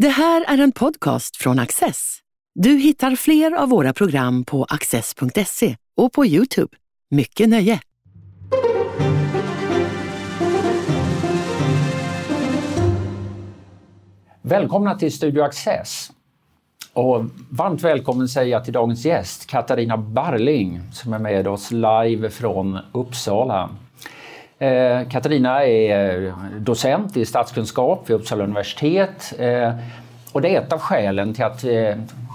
Det här är en podcast från Access. Du hittar fler av våra program på access.se och på Youtube. Mycket nöje! Välkomna till Studio Access. Och varmt välkommen säger jag till dagens gäst Katarina Barling som är med oss live från Uppsala. Eh, Katarina är eh, docent i statskunskap vid Uppsala universitet. Eh, och det är ett av skälen till att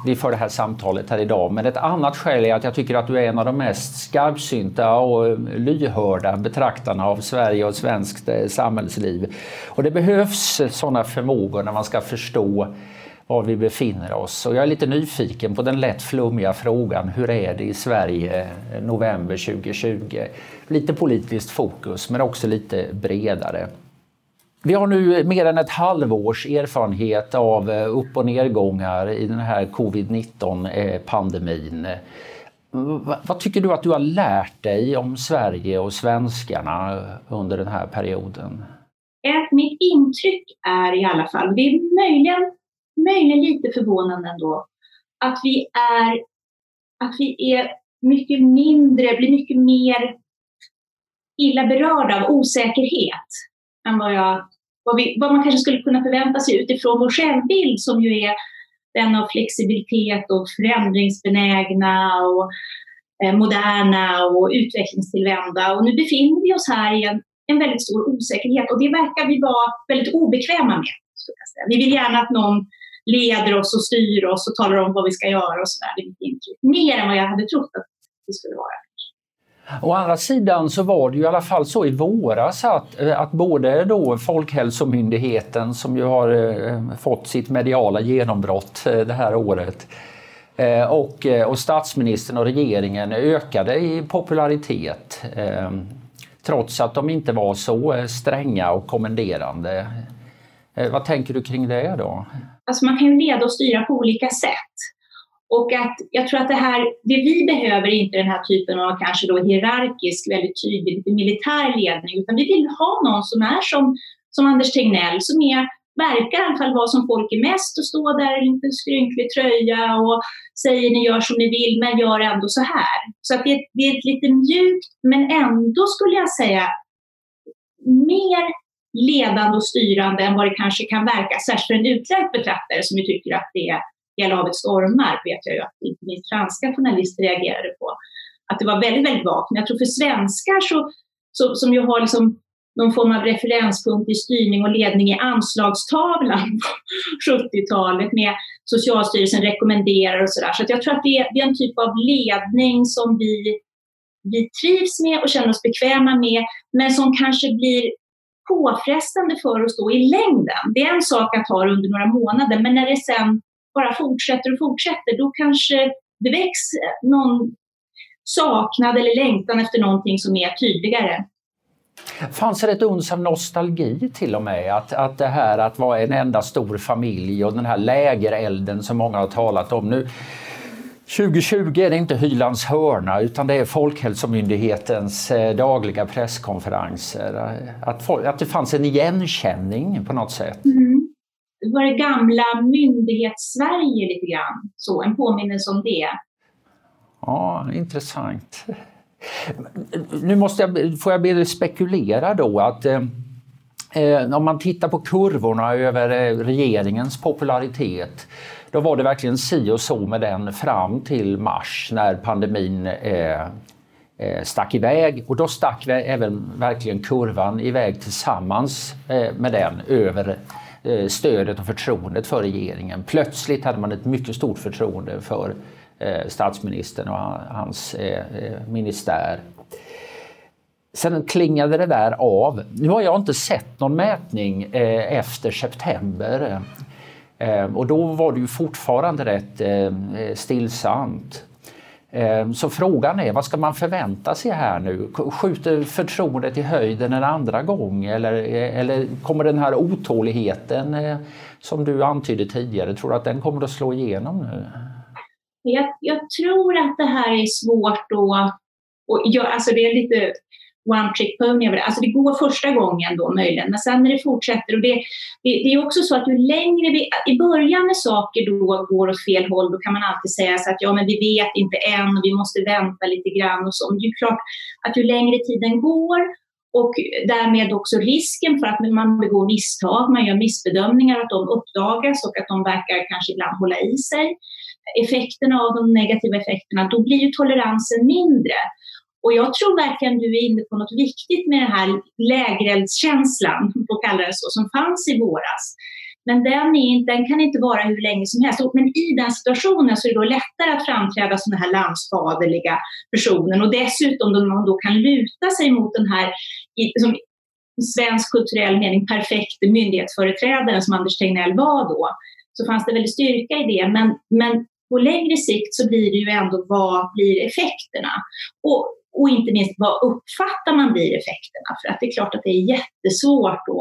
vi för det här samtalet här idag. Men ett annat skäl är att jag tycker att du är en av de mest skarpsynta och lyhörda betraktarna av Sverige och svenskt samhällsliv. Och det behövs sådana förmågor när man ska förstå var vi befinner oss. Och jag är lite nyfiken på den lätt flummiga frågan hur är det i Sverige eh, november 2020? Lite politiskt fokus men också lite bredare. Vi har nu mer än ett halvårs erfarenhet av eh, upp och nedgångar i den här covid-19 eh, pandemin. Vad tycker du att du har lärt dig om Sverige och svenskarna under den här perioden? Mitt intryck är i alla fall, det är möjligen möjligen lite förvånande ändå, att vi är, att vi är mycket mindre, blir mycket mer illa berörda av osäkerhet än vad, jag, vad, vi, vad man kanske skulle kunna förvänta sig utifrån vår självbild som ju är den av flexibilitet och förändringsbenägna och eh, moderna och utvecklingstillvända. Och nu befinner vi oss här i en, en väldigt stor osäkerhet och det verkar vi vara väldigt obekväma med. Vi vill gärna att någon leder oss och styr oss och talar om vad vi ska göra och sådär. Det är mitt intryck. Mer än vad jag hade trott att det skulle vara. Å andra sidan så var det ju i alla fall så i våras att, eh, att både då Folkhälsomyndigheten som ju har eh, fått sitt mediala genombrott eh, det här året eh, och, eh, och statsministern och regeringen ökade i popularitet trots att de inte var så stränga och kommenderande. Eh, vad tänker du kring det då? alltså man kan ju leda och styra på olika sätt. Och att jag tror att det här, det vi behöver är inte den här typen av kanske då hierarkisk, väldigt tydlig, militär ledning, utan vi vill ha någon som är som, som Anders Tegnell, som är, verkar i alla fall vara som folk är mest och stå där i en skrynklig tröja och säger ni gör som ni vill, men gör ändå så här. Så att det, det är ett lite mjukt, men ändå skulle jag säga mer ledande och styrande än vad det kanske kan verka, särskilt för en utländsk betraktare som ju tycker att det är hela havet stormar, vet jag ju att inte minst franska journalister reagerade på. Att det var väldigt, väldigt vagt. Men jag tror för svenskar så, så, som ju har liksom någon form av referenspunkt i styrning och ledning i anslagstavlan på 70-talet med Socialstyrelsen rekommenderar och sådär. Så att jag tror att det är, det är en typ av ledning som vi, vi trivs med och känner oss bekväma med, men som kanske blir påfrestande för oss då i längden. Det är en sak att ha det under några månader, men när det sen bara fortsätter och fortsätter, då kanske det väcks någon saknad eller längtan efter någonting som är tydligare. Fanns det ett uns av nostalgi till och med? Att, att det här att vara en enda stor familj och den här lägerelden som många har talat om. Nu 2020 är det inte Hylands hörna utan det är Folkhälsomyndighetens eh, dagliga presskonferenser. Att, att det fanns en igenkänning på något sätt. Mm. Det var det gamla myndighets-Sverige lite grann, så en påminnelse om det. Ja, intressant. Nu måste jag, får jag be dig spekulera då att eh, eh om man tittar på kurvorna över regeringens popularitet då var det verkligen si och så med den fram till mars när pandemin eh, eh stack iväg och då stack även verkligen kurvan iväg tillsammans eh, med den över eh, stödet och förtroendet för regeringen. Plötsligt hade man ett mycket stort förtroende för statsministern och hans ministär. Sen klingade det där av. Nu har jag inte sett någon mätning efter september Ehm, och då var det ju fortfarande rätt ehm, stillsamt. Ehm, så frågan är, vad ska man förvänta sig här nu? Skjuter förtroendet i höjden en andra gång eller, eh, eller kommer den här otåligheten eh, som du antydde tidigare, tror du att den kommer att slå igenom nu? Jag, jag tror att det här är svårt att... och jag, alltså det är lite one trick pony. Alltså det går första gången då möjligen, men sen när det fortsätter och det, det, det, är också så att ju längre vi, i början när saker då går åt fel håll, då kan man alltid säga så att ja, men vi vet inte än och vi måste vänta lite grann och så. Men det är klart att ju längre tiden går och därmed också risken för att man begår misstag, man gör missbedömningar, att de uppdagas och att de verkar kanske ibland hålla i sig effekterna av de negativa effekterna, då blir ju toleransen mindre. Och jag tror verkligen du är inne på något viktigt med den här lägereldskänslan, får kalla det så, som fanns i våras. Men den, är, den kan inte vara hur länge som helst. Men i den situationen så är det då lättare att framträda som den här landsfaderliga personen och dessutom då man då kan luta sig mot den här som svensk kulturell mening perfekta myndighetsföreträdaren som Anders Tegnell var då, så fanns det väldigt styrka i det. Men, men på längre sikt så blir det ju ändå vad blir effekterna? Och, och inte minst vad uppfattar man blir effekterna? För att det är klart att det är jättesvårt då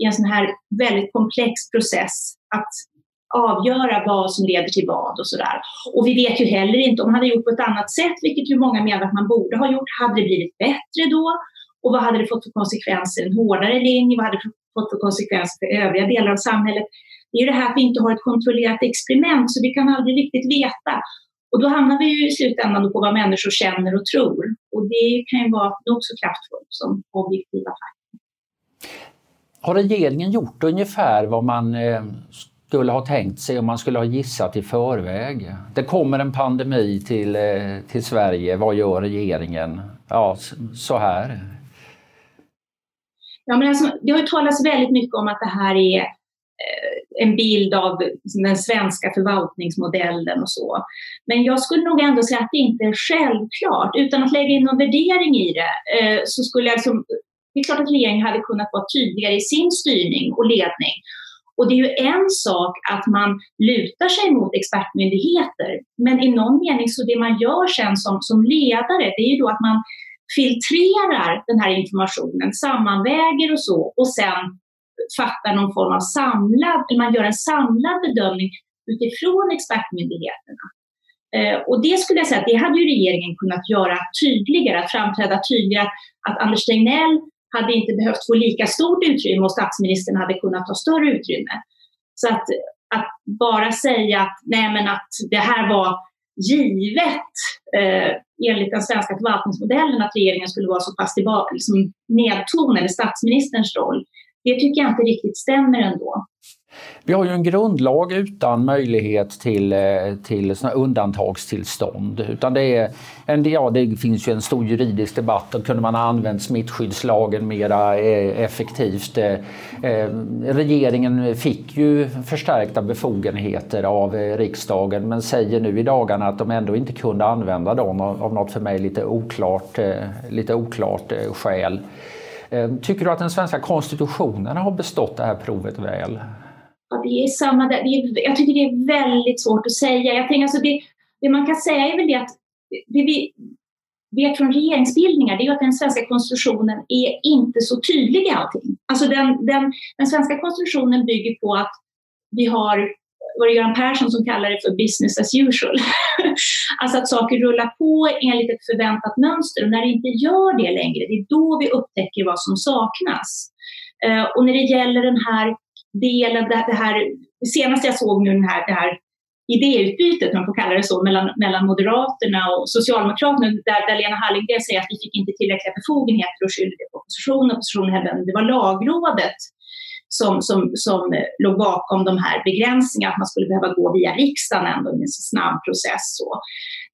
i en sån här väldigt komplex process att avgöra vad som leder till vad och sådär. Och vi vet ju heller inte, om man hade gjort på ett annat sätt, vilket ju många menar att man borde ha gjort, hade det blivit bättre då? Och vad hade det fått för konsekvenser? En hårdare linje? Vad hade det fått för konsekvenser för övriga delar av samhället? Det är ju det här att vi inte har ett kontrollerat experiment, så vi kan aldrig riktigt veta. Och då hamnar vi ju i slutändan på vad människor känner och tror. Och det kan ju vara nog så kraftfullt som objektiva fakta. Har regeringen gjort ungefär vad man eh, skulle ha tänkt sig om man skulle ha gissat i förväg? Det kommer en pandemi till, eh, till Sverige, vad gör regeringen? Ja, så här. Ja, men alltså, det har ju talats väldigt mycket om att det här är en bild av liksom den svenska förvaltningsmodellen och så. Men jag skulle nog ändå säga att det inte är självklart. Utan att lägga in någon värdering i det eh, så skulle jag liksom det är klart att regeringen hade kunnat vara tydligare i sin styrning och ledning. Och det är ju en sak att man lutar sig mot expertmyndigheter, men i någon mening så det man gör sen som, som ledare, det är ju då att man filtrerar den här informationen, sammanväger och så och sen fattar någon form av samlad, man gör en samlad bedömning utifrån expertmyndigheterna. Eh, och det skulle jag säga att det hade ju regeringen kunnat göra tydligare, att framträda tydligare, att Anders Tegnell hade inte behövt få lika stort utrymme och statsministern hade kunnat ta större utrymme. Så att, att bara säga att, nej men att det här var givet eh, enligt den svenska förvaltningsmodellen att regeringen skulle vara så pass tillbaka, liksom nedtonad i statsministerns roll, det tycker jag inte riktigt stämmer ändå. Vi har ju en grundlag utan möjlighet till, eh, till såna undantagstillstånd. Utan det, är en, ja, det finns ju en stor juridisk debatt och kunde man ha använt smittskyddslagen mer eh, effektivt. Eh, regeringen fick ju förstärkta befogenheter av riksdagen men säger nu i dagarna att de ändå inte kunde använda dem av något för mig lite oklart, lite oklart skäl. Eh, tycker du att den svenska konstitutionen har bestått det här provet väl? Ja, det är samma där. Det är, jag tycker det är väldigt svårt att säga. Jag tänker alltså det, det man kan säga är väl det att det vi vet från regeringsbildningar det är att den svenska konstitutionen är inte så tydlig i allting. Alltså den, den, den svenska konstitutionen bygger på att vi har var det Göran Persson som kallar det för business as usual. alltså att saker rullar på enligt ett förväntat mönster och när det inte gör det längre, det är då vi upptäcker vad som saknas. Eh, och när det gäller den här delen, det, det här, det senaste jag såg nu, den här, det här idéutbytet, om man får kalla det så, mellan, mellan Moderaterna och Socialdemokraterna, där, där Lena Hallengren säger att vi fick inte tillräckliga befogenheter och skyllde det på oppositionen. Oppositionen hävdade att det var lagrådet som, som, som eh, låg bakom de här begränsningarna, att man skulle behöva gå via riksdagen ändå i en så snabb process. Så.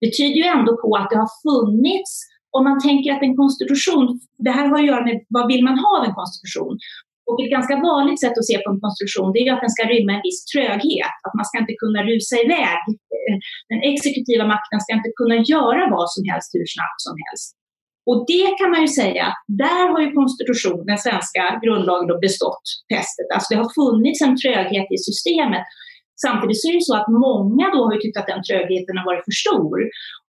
Det tyder ju ändå på att det har funnits om man tänker att en konstitution, det här har att göra med vad vill man ha av en konstitution? Och ett ganska vanligt sätt att se på en konstruktion det är att den ska rymma en viss tröghet. Att man ska inte kunna rusa iväg. Den exekutiva makten ska inte kunna göra vad som helst hur snabbt som helst. Och det kan man ju säga, där har ju konstitutionen, den svenska grundlagen, då bestått testet. Alltså det har funnits en tröghet i systemet Samtidigt så är det så att många då har tyckt att den trögheten har varit för stor.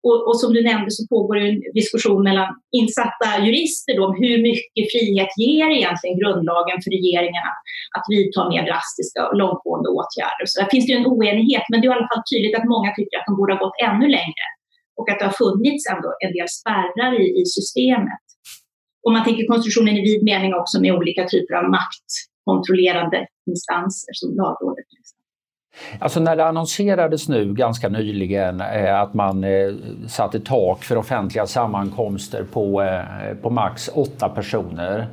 Och, och, som du nämnde så pågår det en diskussion mellan insatta jurister då, om hur mycket frihet ger egentligen grundlagen för regeringen att, att vidta mer drastiska och långtgående åtgärder. Så där finns det ju en oenighet, men det är i alla fall tydligt att många tycker att de borde ha gått ännu längre och att det har funnits ändå en del spärrar i, i systemet. om man tänker konstitutionen i vid mening också med olika typer av maktkontrollerande instanser som lagrådet. Alltså när det annonserades nu ganska nyligen eh, att man eh, satte tak för offentliga sammankomster på, eh, på max åtta personer.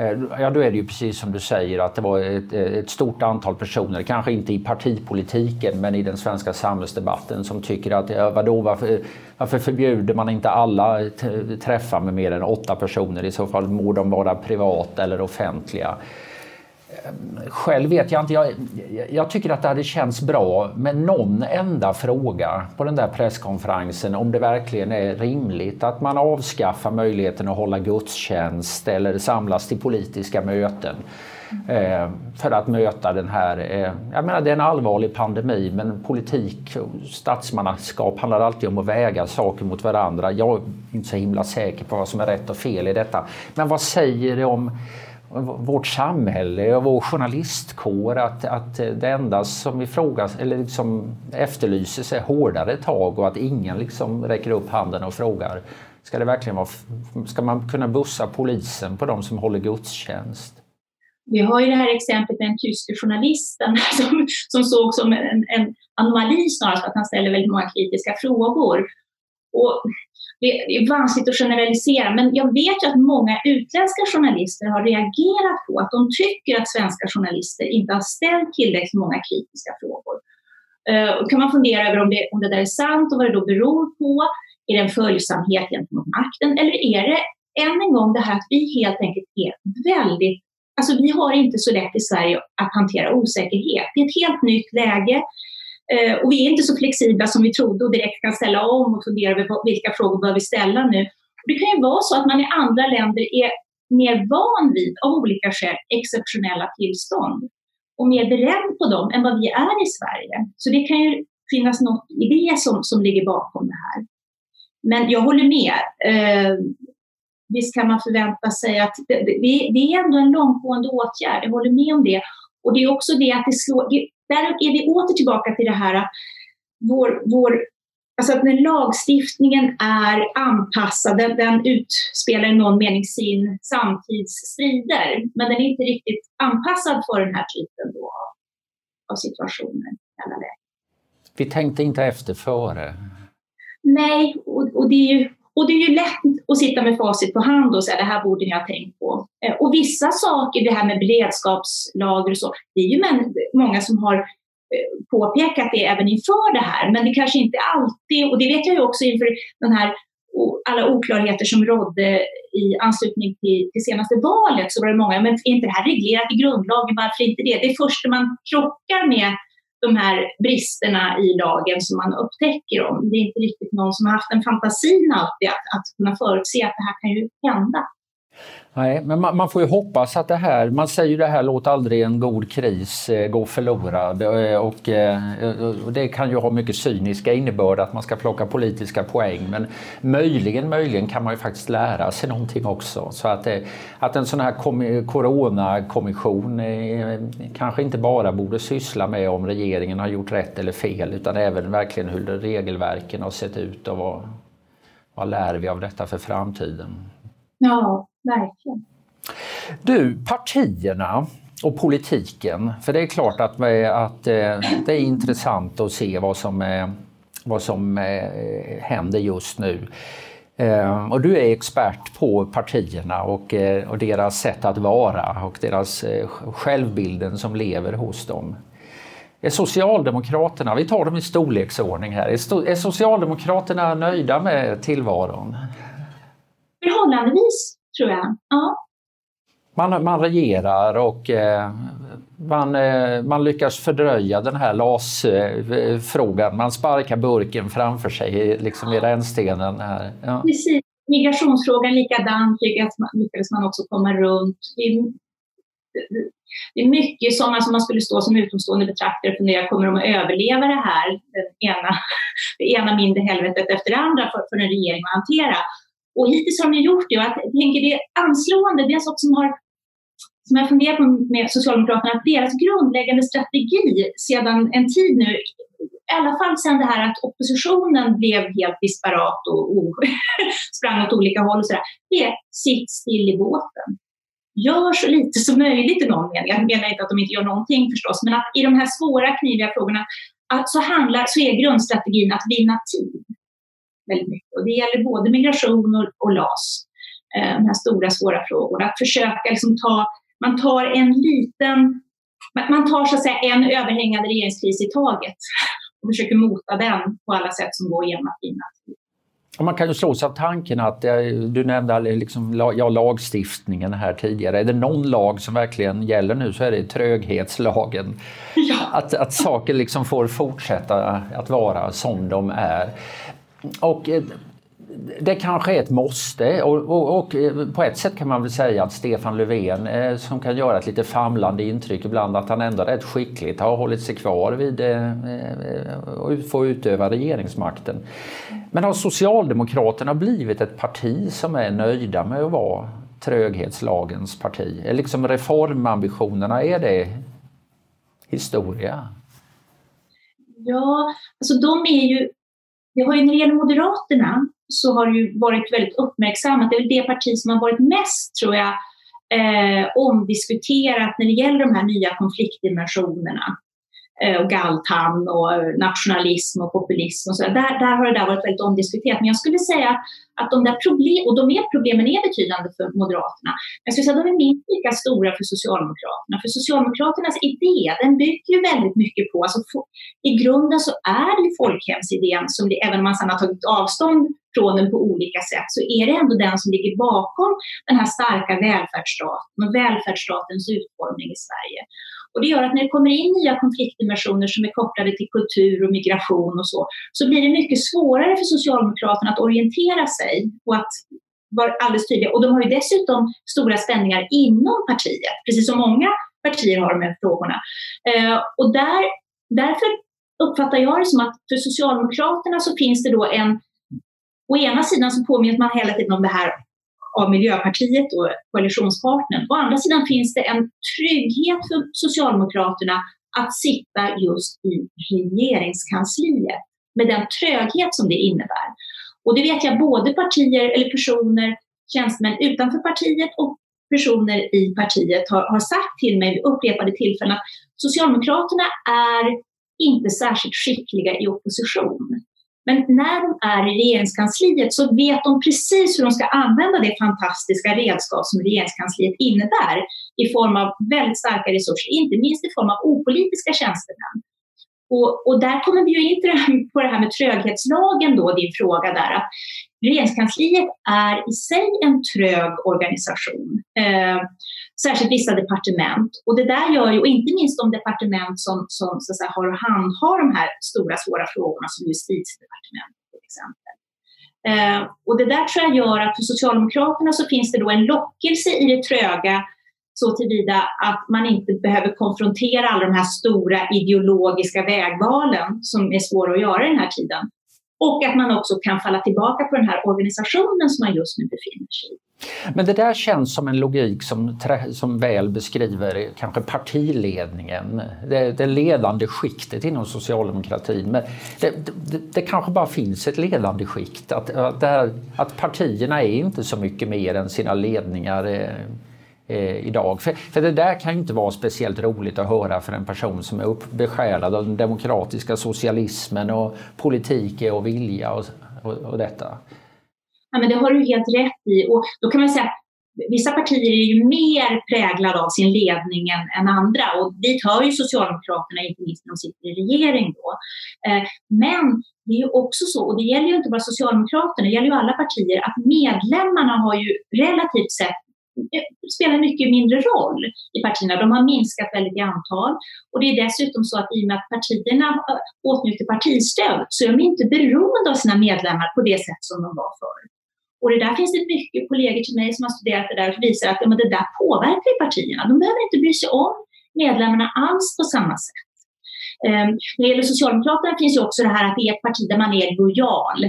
Eh, ja, då är det ju precis som du säger att det var ett, eh, ett, stort antal personer, kanske inte i partipolitiken men i den svenska samhällsdebatten som tycker att ja, vadå, varför, varför förbjuder man inte alla träffar med mer än åtta personer? I så fall må de vara privata eller offentliga. Själv vet jag inte. Jag, jag, tycker att det hade känts bra med någon enda fråga på den där presskonferensen om det verkligen är rimligt att man avskaffar möjligheten att hålla gudstjänst eller samlas till politiska möten eh, för att möta den här... Eh, jag menar det är en allvarlig pandemi men politik och statsmannaskap handlar alltid om att väga saker mot varandra. Jag är inte så himla säker på vad som är rätt och fel i detta. Men vad säger det om vårt samhälle och vår journalistkår att, att det enda som, ifrågas, eller liksom efterlyses är hårdare tag och att ingen liksom räcker upp handen och frågar ska, det verkligen vara, ska man kunna bussa polisen på de som håller gudstjänst? Vi har ju det här exemplet med den tyske journalisten som, som såg som en, en anomali snarast, att han ställer väldigt många kritiska frågor. Och det är vanskligt att generalisera, men jag vet ju att många utländska journalister har reagerat på att de tycker att svenska journalister inte har ställt tillräckligt många kritiska frågor. Uh, kan man fundera över om det, om det där är sant och vad det då beror på. Är det en följsamhet gentemot makten eller är det än en gång det här att vi helt enkelt är väldigt Alltså vi har inte så lätt i Sverige att hantera osäkerhet. Det är ett helt nytt läge. Eh, och vi är inte så flexibla som vi trodde och direkt kan ställa om och fundera över vilka frågor bör vi ställa nu. Det kan ju vara så att man i andra länder är mer van vid, av olika skäl, exceptionella tillstånd och mer beredd på dem än vad vi är i Sverige. Så det kan ju finnas något i det som, som ligger bakom det här. Men jag håller med. Eh, visst kan man förvänta sig att det, det, det, är ändå en långtgående åtgärd, jag håller med om det. Och det är också det att det slår, det, där är vi åter tillbaka till det här att vår, vår Alltså att när lagstiftningen är anpassad, den, den utspelar i någon mening sin samtidsstrider, men den är inte riktigt anpassad för den här typen då av, situationer. Vi tänkte inte efter före. Nej, och, och, det är ju, och det är ju lätt att sitta med facit på hand och säga det här borde ni ha tänkt på. Eh, och vissa saker, det här med beredskapslager och så, det är ju många som har eh, påpekat det även inför det här, men det kanske inte alltid, och det vet jag ju också inför den här alla oklarheter som rådde i anslutning till det senaste valet så var det många, men är inte det här reglerat i grundlagen, varför inte det? Det är först när man krockar med de här bristerna i lagen som man upptäcker om. Det är inte riktigt någon som har haft en fantasin alltid att, att kunna förutse att det här kan ju hända. Nej, men man, man, får ju hoppas att det här, man säger ju det här, låt aldrig en god kris eh, gå förlorad eh, och, eh, eh, och, det kan ju ha mycket cyniska innebörd att man ska plocka politiska poäng men möjligen, möjligen kan man ju faktiskt lära sig någonting också. Så att, eh, att en sån här kom, coronakommission eh, eh, kanske inte bara borde syssla med om regeringen har gjort rätt eller fel utan även verkligen hur regelverken har sett ut och vad, vad lär vi av detta för framtiden. Ja, verkligen. Du, partierna och politiken, för det är klart att, att eh, det är intressant att se vad som, är, vad som eh, händer just nu. Eh, och du är expert på partierna och, och deras sätt att vara och deras självbilden som lever hos dem. Är Socialdemokraterna, vi tar dem i storleksordning här, är Socialdemokraterna nöjda med tillvaron? Förhållandevis, tror jag. Ja. Man, man regerar och eh, man, eh, man lyckas fördröja den här LAS-frågan. Man sparkar burken framför sig liksom i rännstenen. Här. Ja. Precis. Migrationsfrågan likadant lyckades man, också komma runt. Det är, det är mycket som alltså man skulle stå som utomstående betraktare och fundera, kommer de att överleva det här, den ena, det ena mindre helvetet efter det andra för, för en regering att hantera? Och hittills har de gjort det och att, jag tänker det är anslående, det är en sak som har som jag funderar på med Socialdemokraterna, att deras grundläggande strategi sedan en tid nu i alla fall sen det här att oppositionen blev helt disparat och, och sprang åt olika håll och sådär, det är sitt still i båten. Gör så lite som möjligt i någon mening. Jag menar inte att de inte gör någonting förstås, men att i de här svåra, kniviga frågorna att så, handlar, så är grundstrategin att vinna tid. Väldigt mycket. Och det gäller både migration och, och LAS, eh, de här stora, svåra frågorna. Att försöka liksom ta, man tar en liten man tar så att säga en överhängande regeringskris i taget och försöker mota den på alla sätt som går genom att vinna man kan ju slås av tanken att, eh, du nämnde liksom, ja, lagstiftningen här tidigare, är det någon lag som verkligen gäller nu så är det tröghetslagen. Ja. Att, att saker liksom får fortsätta att vara som de är. Och eh, det kanske är ett måste och, och, och, eh, på ett sätt kan man väl säga att Stefan Löfven eh, som kan göra ett lite famlande intryck ibland att han ändå rätt skickligt har hållit sig kvar vid att och utöva regeringsmakten. Men har Socialdemokraterna blivit ett parti som är nöjda med att vara tröghetslagens parti? Är liksom reformambitionerna, är det historia? Ja, alltså de är ju, det har ju när det gäller Moderaterna så har det ju varit väldigt uppmärksammat. Det är väl det parti som har varit mest, tror jag, eh, omdiskuterat när det gäller de här nya konfliktdimensionerna. Eh, och galtan och nationalism och populism och så. Där, där har det där varit väldigt omdiskuterat. Men jag skulle säga att de där problem, och de är, problemen är betydande för Moderaterna, jag skulle säga att de är minst lika stora för Socialdemokraterna. För Socialdemokraternas idé, den bygger ju väldigt mycket på, alltså i grunden så är det ju folkhemsidén som, det, även om man sedan har tagit avstånd från den på olika sätt, så är det ändå den som ligger bakom den här starka välfärdsstaten och välfärdsstatens utformning i Sverige. Och det gör att när det kommer in nya konfliktdimensioner som är kopplade till kultur och migration och så, så blir det mycket svårare för Socialdemokraterna att orientera sig och att vara alldeles tydliga. Och de har ju dessutom stora spänningar inom partiet, precis som många partier har de här frågorna. Eh, och där, därför uppfattar jag det som att för Socialdemokraterna så finns det då en Å ena sidan så påminner man hela tiden om det här av Miljöpartiet och koalitionspartnern. Å andra sidan finns det en trygghet för Socialdemokraterna att sitta just i regeringskansliet med den tröghet som det innebär. Och det vet jag både partier eller personer, tjänstemän utanför partiet och personer i partiet har, har sagt till mig vid upprepade tillfällen att Socialdemokraterna är inte särskilt skickliga i opposition. Men när de är i regeringskansliet så vet de precis hur de ska använda det fantastiska redskap som regeringskansliet innebär i form av väldigt starka resurser, inte minst i form av opolitiska tjänstemän. Och, och där kommer vi ju in på det här med tröghetslagen då, din fråga där, att regeringskansliet är i sig en trög organisation. Eh, särskilt vissa departement. Och det där gör ju, och inte minst de departement som, som så att säga, har att handha de här stora svåra frågorna som justitiedepartementet till exempel. Eh, och det där tror jag gör att för Socialdemokraterna så finns det då en lockelse i det tröga så tillvida att man inte behöver konfrontera alla de här stora ideologiska vägvalen som är svåra att göra i den här tiden. Och att man också kan falla tillbaka på den här organisationen som man just nu befinner sig i. Men det där känns som en logik som, som väl beskriver kanske partiledningen, det, det ledande skiktet inom socialdemokratin. Men det, det, det, kanske bara finns ett ledande skikt, att, att, här, att partierna är inte så mycket mer än sina ledningar eh, eh, idag. För, för, det där kan ju inte vara speciellt roligt att höra för en person som är besjälad av den demokratiska socialismen och politik och vilja och, och, och detta. Ja, men det har du helt rätt i. Och då kan man säga att vissa partier är ju mer präglade av sin ledning än, än, andra och dit hör ju Socialdemokraterna, inte minst när de sitter i regering då. Eh, men det är ju också så, och det gäller ju inte bara Socialdemokraterna, det gäller ju alla partier, att medlemmarna har ju relativt sett spelar mycket mindre roll i partierna. De har minskat väldigt i antal och det är dessutom så att i och med att partierna eh, åtnjuter partistöd så är de inte beroende av sina medlemmar på det sätt som de var förr. Och det där finns det mycket kollegor till mig som har studerat det där och visar att ja, men det där påverkar ju partierna. De behöver inte bry sig om medlemmarna alls på samma sätt. Eh, när det gäller Socialdemokraterna finns ju också det här att det är ett parti där man är lojal.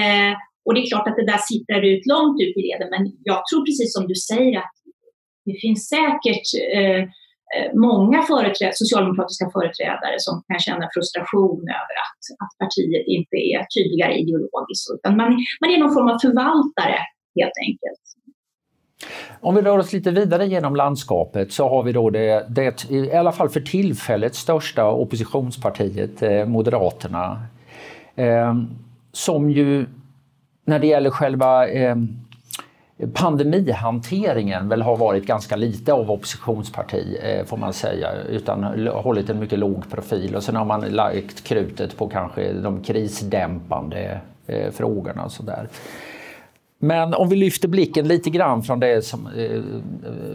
Eh, och det är klart att det där sipprar ut långt ut i leden, men jag tror precis som du säger att det finns säkert eh, eh, många företräd socialdemokratiska företrädare som kan känna frustration över att, att partiet inte är tydligare ideologiskt. Utan man, man är någon form av förvaltare helt enkelt. Om vi rör oss lite vidare genom landskapet så har vi då det, det i alla fall för tillfället största oppositionspartiet, eh, Moderaterna. Eh, som ju när det gäller själva eh, pandemihanteringen väl har varit ganska lite av oppositionsparti eh, får man säga utan hållit en mycket låg profil och sen har man lagt krutet på kanske de krisdämpande eh, frågorna och sådär. Men om vi lyfter blicken lite grann från det, som, eh,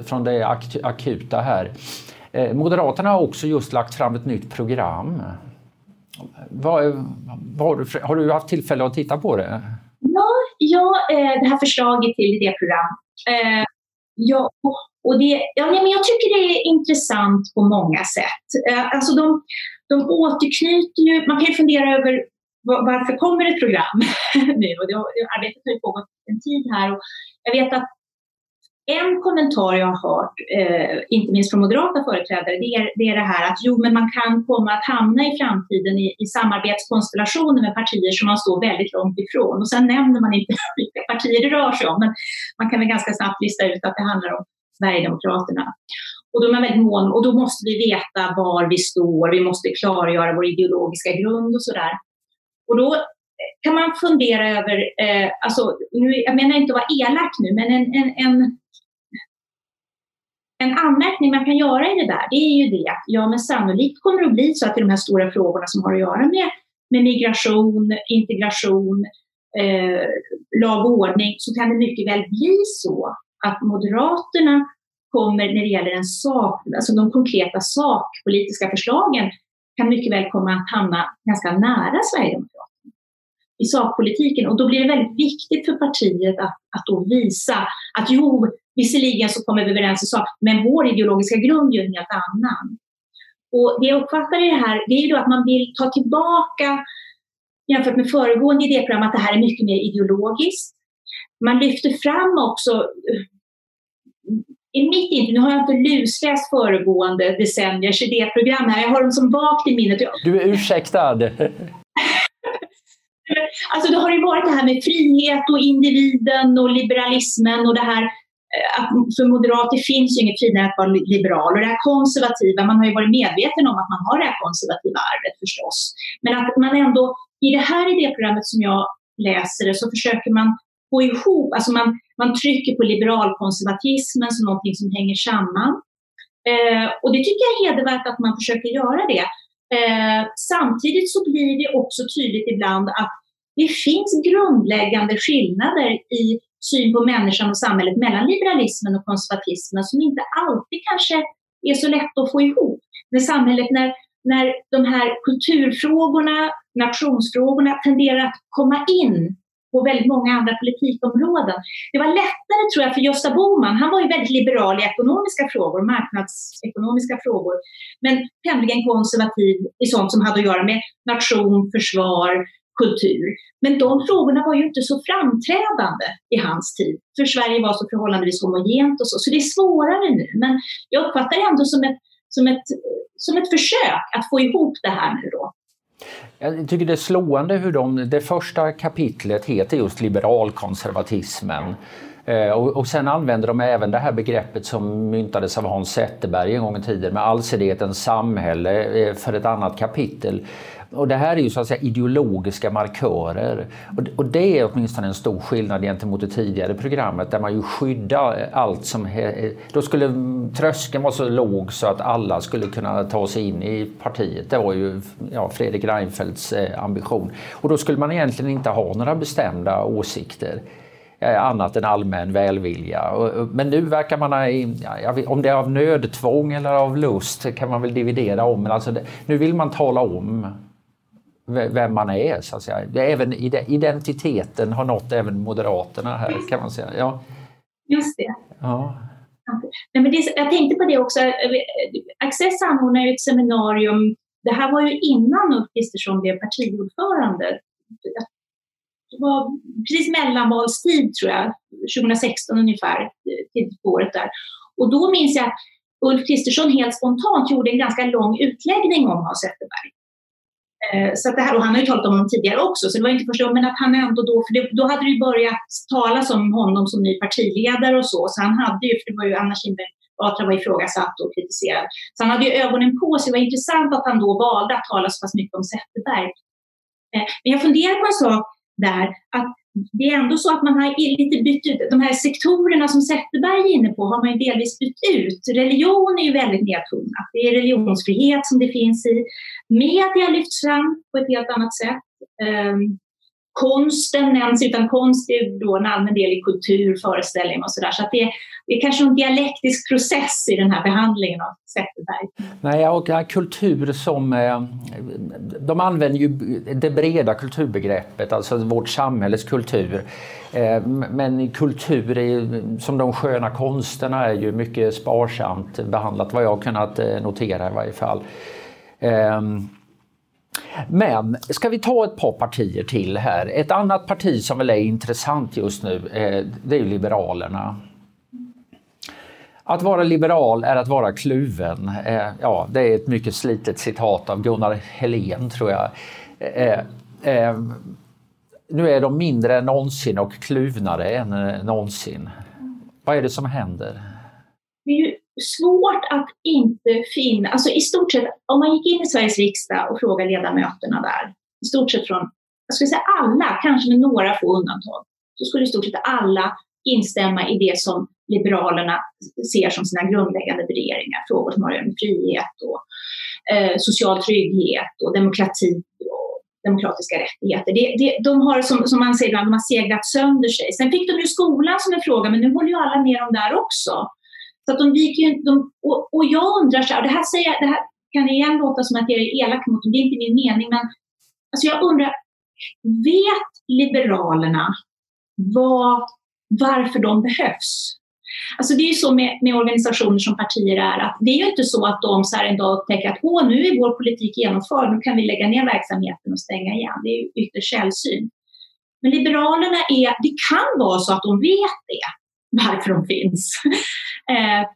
från det akuta här. Eh, Moderaterna har också just lagt fram ett nytt program. Vad, vad, har du haft tillfälle att titta på det? Ja, ja eh, det här förslaget till idéprogram. Eh, ja, och det, ja, men jag tycker det är intressant på många sätt. Eh, alltså de, de återknyter ju, man kan ju fundera över varför kommer ett program nu? Och det, arbetet har ju pågått en tid här och jag vet att en kommentar jag har hört, eh, inte minst från moderata företrädare, det är, det är det här att jo, men man kan komma att hamna i framtiden i, i samarbetskonstellationer med partier som man står väldigt långt ifrån. Och sen nämner man inte vilka partier det rör sig om, men man kan väl ganska snabbt lista ut att det handlar om Sverigedemokraterna. Och då är man väldigt mån och då måste vi veta var vi står, vi måste klargöra vår ideologiska grund och sådär. Och då kan man fundera över, eh, alltså, nu, jag menar inte att vara elak nu, men en, en, en, en anmärkning man kan göra i det där, det är ju det att ja, men sannolikt kommer det att bli så att i de här stora frågorna som har att göra med, med migration, integration, eh, lag och ordning, så kan det mycket väl bli så att Moderaterna kommer när det gäller en sak, alltså de konkreta sakpolitiska förslagen kan mycket väl komma att hamna ganska nära Sverigedemokraterna i sakpolitiken. Och då blir det väldigt viktigt för partiet att, att då visa att jo, visserligen så kommer vi överens i sak, men vår ideologiska grund är ju en helt annan. Och det jag uppfattar i det här, det är ju då att man vill ta tillbaka, jämfört med föregående idéprogram, att det här är mycket mer ideologiskt. Man lyfter fram också i mitt intryck, nu har jag inte lusläst föregående decenniers idéprogram här, jag har dem som vagt i minnet. Du är ursäktad alltså det har ju varit det här med frihet och individen och liberalismen och det här eh, att för moderater finns ju inget finare att vara liberal och det här konservativa, man har ju varit medveten om att man har det här konservativa arvet förstås. Men att man ändå, i det här idéprogrammet som jag läser det, så försöker man få ihop, alltså man, man trycker på liberalkonservatismen som någonting som hänger samman. Eh, och det tycker jag är hedervärt att man försöker göra det. Eh, samtidigt så blir det också tydligt ibland att det finns grundläggande skillnader i syn på människan och samhället mellan liberalismen och konservatismen som inte alltid kanske är så lätt att få ihop. När samhället, när, när de här kulturfrågorna, nationsfrågorna tenderar att komma in på väldigt många andra politikområden. Det var lättare tror jag för Gösta Bohman, han var ju väldigt liberal i ekonomiska frågor, marknadsekonomiska frågor, men tämligen konservativ i sånt som hade att göra med nation, försvar, kultur. Men de frågorna var ju inte så framträdande i hans tid, för Sverige var så förhållandevis homogent och så, så det är svårare nu. Men jag uppfattar det ändå som ett, som ett, som ett försök att få ihop det här nu då. Jag tycker det är slående hur de, det första kapitlet heter just liberalkonservatismen. Eh, och, och sen använder de även det här begreppet som myntades av Hans Zetterberg en gång i tiden med allsidighetens samhälle eh, för ett annat kapitel. Och det här är ju så att säga ideologiska markörer. Och, och det är åtminstone en stor skillnad gentemot det tidigare programmet där man ju skyddar allt som... Då skulle tröskeln vara så låg så att alla skulle kunna ta sig in i partiet. Det var ju ja, Fredrik Reinfeldts eh, ambition. Och då skulle man egentligen inte ha några bestämda åsikter eh, annat än allmän välvilja. Men nu verkar man ha, om det är av nödtvång eller av lust kan man väl dividera om, men alltså nu vill man tala om vem man är så att säga. Även identiteten har nått även Moderaterna här kan man säga. Ja. Just det. Ja. Nej, men det, jag tänkte på det också. Access anordnar ju ett seminarium. Det här var ju innan Ulf Kristersson blev partiordförande. Det var precis mellanvalstid tror jag, 2016 ungefär, tidigt på året där. Och då minns jag Ulf Kristersson helt spontant gjorde en ganska lång utläggning om Hans Zetterberg. Eh, så det här, och han har ju talat om honom tidigare också, så det var inte första gången, men att han ändå då, för det, då hade det ju börjat talas om honom som ny partiledare och så, så han hade ju, för det var ju Anna Kinberg Batra var ifrågasatt och kritiserad. Så han hade ju ögonen på sig. Det var intressant att han då valde att tala så pass mycket om Zetterberg. Eh, men jag funderar på en sak där, att det är ändå så att man har lite bytt ut, de här sektorerna som Zetterberg är inne på har man ju delvis bytt ut. Religion är ju väldigt nedtonat. Det är religionsfrihet som det finns i. Media lyfts fram på ett helt annat sätt. Um, konsten nämns, utan konst är då en allmän del i kultur, föreställning och sådär. Så, så det, det är kanske en dialektisk process i den här behandlingen av Zetterberg. Nej, och kultur som... Eh, de använder ju det breda kulturbegreppet, alltså vårt samhälles kultur. Eh, men kultur är, som de sköna konsterna är ju mycket sparsamt behandlat vad jag har kunnat eh, notera i varje fall. Ehm, men ska vi ta ett par partier till här? Ett annat parti som väl är intressant just nu, eh, det är Liberalerna. Att vara liberal är att vara kluven. Eh, ja, det är ett mycket slitet citat av Gunnar Helén tror jag. Eh, nu är de mindre än någonsin och kluvnare än någonsin. Vad är det som händer? Svårt att inte finna, alltså i stort sett om man gick in i Sveriges riksdag och frågade ledamöterna där, i stort sett från, jag skulle säga alla, kanske med några få undantag, så skulle i stort sett alla instämma i det som Liberalerna ser som sina grundläggande värderingar, frågor som har med frihet och eh, social trygghet och demokrati och demokratiska rättigheter. Det, det, de har, som, som man säger de har seglat sönder sig. Sen fick de ju skolan som en fråga, men nu håller ju alla med om där också. Så att de viker ju de, och, och jag undrar så här, och det här, säger, det här kan igen låta som att jag är elak mot dem, det är inte min mening, men alltså jag undrar, vet Liberalerna vad, varför de behövs? Alltså det är ju så med, med, organisationer som partier är, att det är ju inte så att de så här en dag upptäcker att Åh, nu är vår politik genomförd, nu kan vi lägga ner verksamheten och stänga igen. Det är ju ytterst sällsynt. Men Liberalerna är, det kan vara så att de vet det, varför de finns. Eh,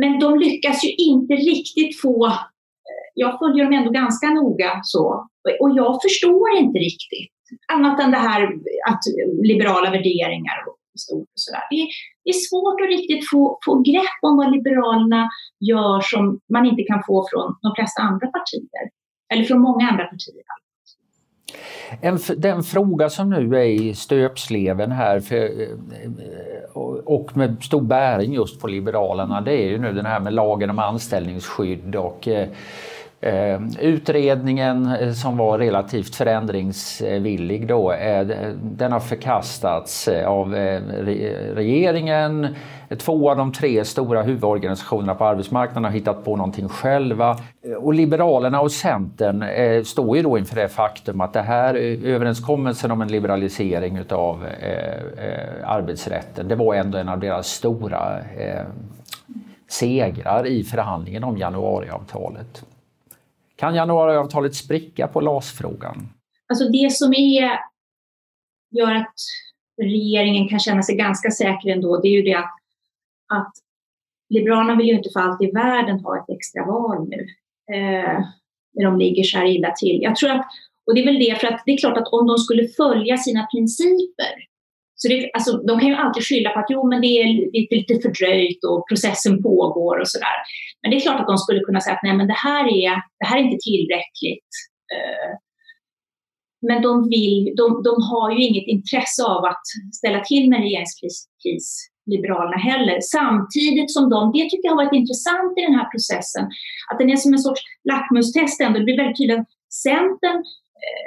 men de lyckas ju inte riktigt få, eh, jag följer dem ändå ganska noga så, och jag förstår inte riktigt annat än det här att liberala värderingar stort. Och sådär. Det, är, det är svårt att riktigt få, få grepp om vad Liberalerna gör som man inte kan få från de flesta andra partier. Eller från många andra partier. En, den fråga som nu är i stöpsleven här för, eh, eh, och med stor bäring just på Liberalerna det är ju nu den här med lagen om anställningsskydd och eh, Eh, utredningen eh, som var relativt förändringsvillig då, eh, den har förkastats av regeringen. Två av de tre stora huvudorganisationerna på arbetsmarknaden har hittat på någonting själva. Och Liberalerna och Centern står ju då inför det faktum att det här överenskommelsen om en liberalisering utav arbetsrätten, det var ändå en av deras stora segrar i förhandlingen om januariavtalet. Kan januariavtalet spricka på LAS-frågan? Alltså det som är, gör att regeringen kan känna sig ganska säker ändå, det är ju det att, att Liberalerna vill ju inte för allt i världen ha ett extra val nu. Eh, när de ligger så här illa till. Jag tror att, och det är väl det, för att det är klart att om de skulle följa sina principer så det, alltså, de kan ju alltid skylla på att jo, men det är lite fördröjt och processen pågår och sådär. Men det är klart att de skulle kunna säga att nej, men det här är, det här är inte tillräckligt. Eh. Men de, vill, de, de har ju inget intresse av att ställa till med regeringskris, Liberalerna heller. Samtidigt som de, det tycker jag har varit intressant i den här processen, att den är som en sorts lackmustest ändå. Det blir väldigt tydligt att Centern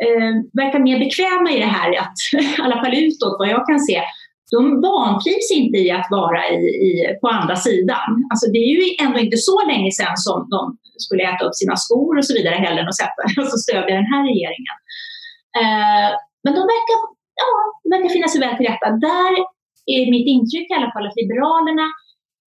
eh, verkar mer bekväma i det här, att, i alla fall utåt vad jag kan se. De vantrivs inte i att vara i, i, på andra sidan. Alltså det är ju ändå inte så länge sedan som de skulle äta upp sina skor och så vidare hellre än att sätta, alltså stödja den här regeringen. Eh, men de verkar, ja, verkar finna sig väl till rätta. Där är mitt intryck i alla fall att Liberalerna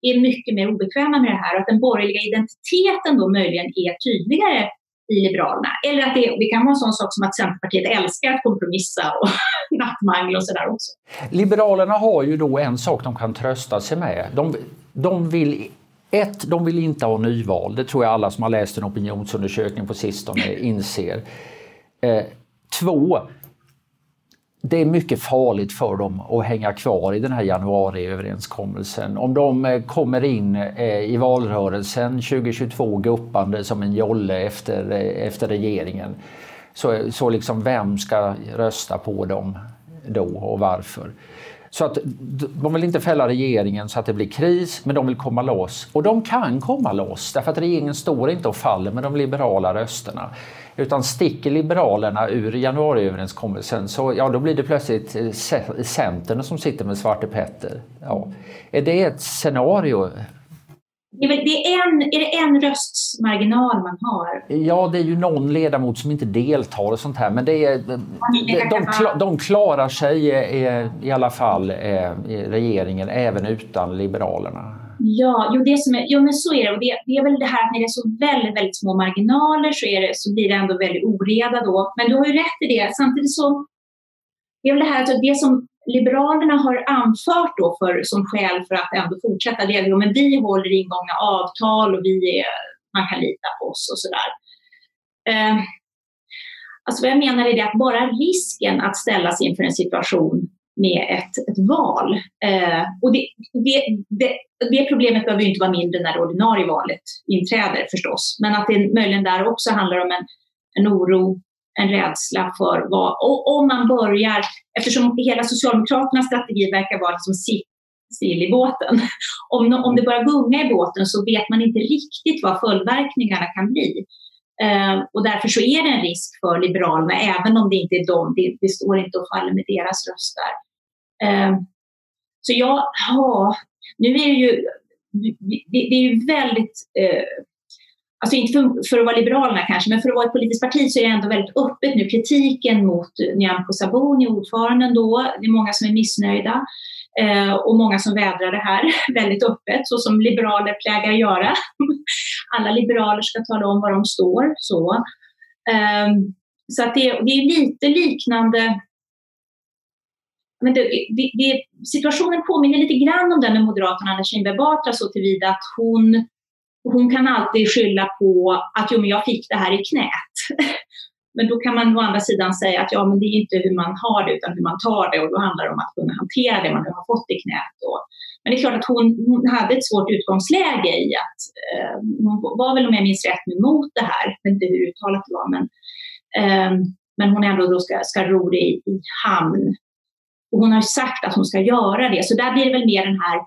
är mycket mer obekväma med det här och att den borgerliga identiteten då möjligen är tydligare i Liberalerna. Eller att det, det, kan vara en sån sak som att Centerpartiet älskar att kompromissa och nattmangla och sådär också. Liberalerna har ju då en sak de kan trösta sig med. De, de vill ett, de vill inte ha nyval. Det tror jag alla som har läst en opinionsundersökning på sistone inser. Eh, två, det är mycket farligt för dem att hänga kvar i den här januariöverenskommelsen. Om de eh, kommer in eh, i valrörelsen 2022 guppande som en jolle efter, eh, efter regeringen. Så, så liksom vem ska rösta på dem då och varför? Så att de vill inte fälla regeringen så att det blir kris, men de vill komma loss. Och de kan komma loss, därför att regeringen står inte och faller med de liberala rösterna. Utan sticker Liberalerna ur januariöverenskommelsen så ja, då blir det plötsligt eh, Centern som sitter med Svarte Petter. Ja. Är det ett scenario det är, en, är det en rösts marginal man har? Ja, det är ju någon ledamot som inte deltar och sånt här, men det är, de, de, de klarar sig i, i alla fall eh, i regeringen även utan Liberalerna. Ja, jo, det som är, jo men så är det. Och det, det är väl det här att när det är så väldigt, väldigt små marginaler så, är det, så blir det ändå väldigt oreda då. Men du har ju rätt i det. Samtidigt så det är väl det här att det som Liberalerna har anfört då för, som skäl för att ändå fortsätta det är att vi håller ingångna avtal och vi är, man kan lita på oss och sådär. Eh, alltså vad jag menar är det att bara risken att ställas inför en situation med ett, ett val. Eh, och det, det, det, det, problemet behöver inte vara mindre när det ordinarie valet inträder förstås. Men att det möjligen där också handlar om en, en oro en rädsla för vad, och om man börjar, eftersom hela Socialdemokraternas strategi verkar vara liksom still i båten. Om, om det börjar gunga i båten så vet man inte riktigt vad följdverkningarna kan bli. Uh, och därför så är det en risk för Liberalerna, även om det inte är de, det, det står inte och faller med deras röster. Ehm, så jag ja, nu är det ju, det, det är ju väldigt eh, alltså inte för, för, att vara Liberalerna kanske, men för att vara ett politiskt parti så är det ändå väldigt öppet nu. Kritiken mot Nyamko Sabuni, ordföranden då, det är många som är missnöjda eh, och många som vädrar det här väldigt öppet, så som liberaler plägar göra. Alla liberaler ska tala om var de står. Så, ehm, så att det, det är lite liknande men det, det, det, situationen påminner lite grann om den med Moderaterna Anna Kinberg Batra så tillvida att hon hon kan alltid skylla på att jo, men jag fick det här i knät. Men då kan man å andra sidan säga att ja, men det är inte hur man har det utan hur man tar det och då handlar det om att kunna hantera det man nu har fått i knät. Då. Men det är klart att hon, hon hade ett svårt utgångsläge i att eh, hon var väl om jag minns rätt emot det här, jag vet inte hur uttalat det var, men, eh, men hon ändå då ska, ska ro det i, i hamn. Och hon har sagt att hon ska göra det, så där blir det väl mer den här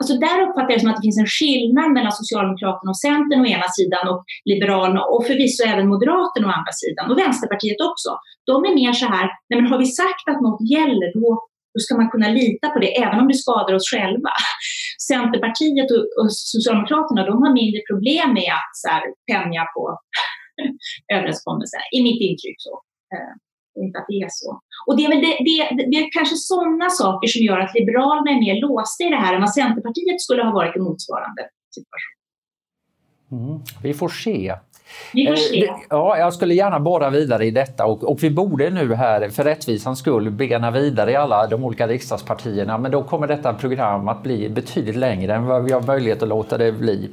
Alltså där uppfattar jag det som att det finns en skillnad mellan Socialdemokraterna och Centern å ena sidan och Liberalerna och förvisso även Moderaterna å andra sidan och Vänsterpartiet också. De är mer så här, nej men har vi sagt att något gäller då, då ska man kunna lita på det även om det skadar oss själva. Centerpartiet och, och Socialdemokraterna de har mindre problem med att så här, tänja på överenskommelser, i mitt intryck. så. Eh. Inte att det är så. Och det är väl det, det, det är kanske sådana saker som gör att Liberalerna är mer låsta i det här än vad Centerpartiet skulle ha varit i motsvarande situation. Mm, vi får se. Vi får se. Eh, ja, jag skulle gärna borra vidare i detta och, och, vi borde nu här för rättvisans skull bena vidare i alla de olika riksdagspartierna men då kommer detta program att bli betydligt längre än vad vi har möjlighet att låta det bli.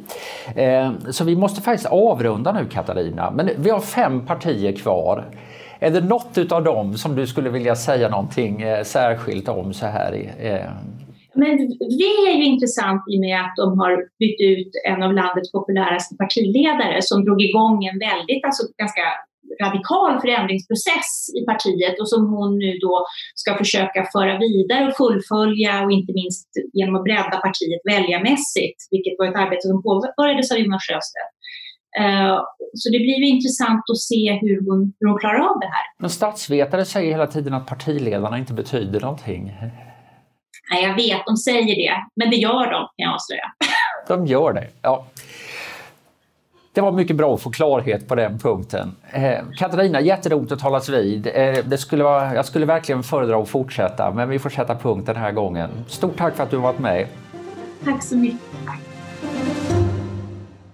Eh, så vi måste faktiskt avrunda nu Katarina, men vi har fem partier kvar. Är det något av dem som du skulle vilja säga någonting eh, särskilt om så här? Eh? Men det är ju intressant i och med att de har bytt ut en av landets populäraste partiledare som drog igång en väldigt, alltså ganska radikal förändringsprocess i partiet och som hon nu då ska försöka föra vidare och fullfölja och inte minst genom att bredda partiet väljarmässigt, vilket var ett arbete som påbörjades av Jonas Sjöstedt. Eh, så det blir ju intressant att se hur hon, hur hon klarar av det här. Men statsvetare säger hela tiden att partiledarna inte betyder någonting. Nej, jag vet, de säger det, men det gör de kan jag avslöja. De gör det, ja. Det var mycket bra att få klarhet på den punkten. Eh, Katarina, jätteroligt att talas vid. Eh, det skulle vara, jag skulle verkligen föredra att fortsätta, men vi får sätta punkt den här gången. Stort tack för att du varit med. Tack så mycket.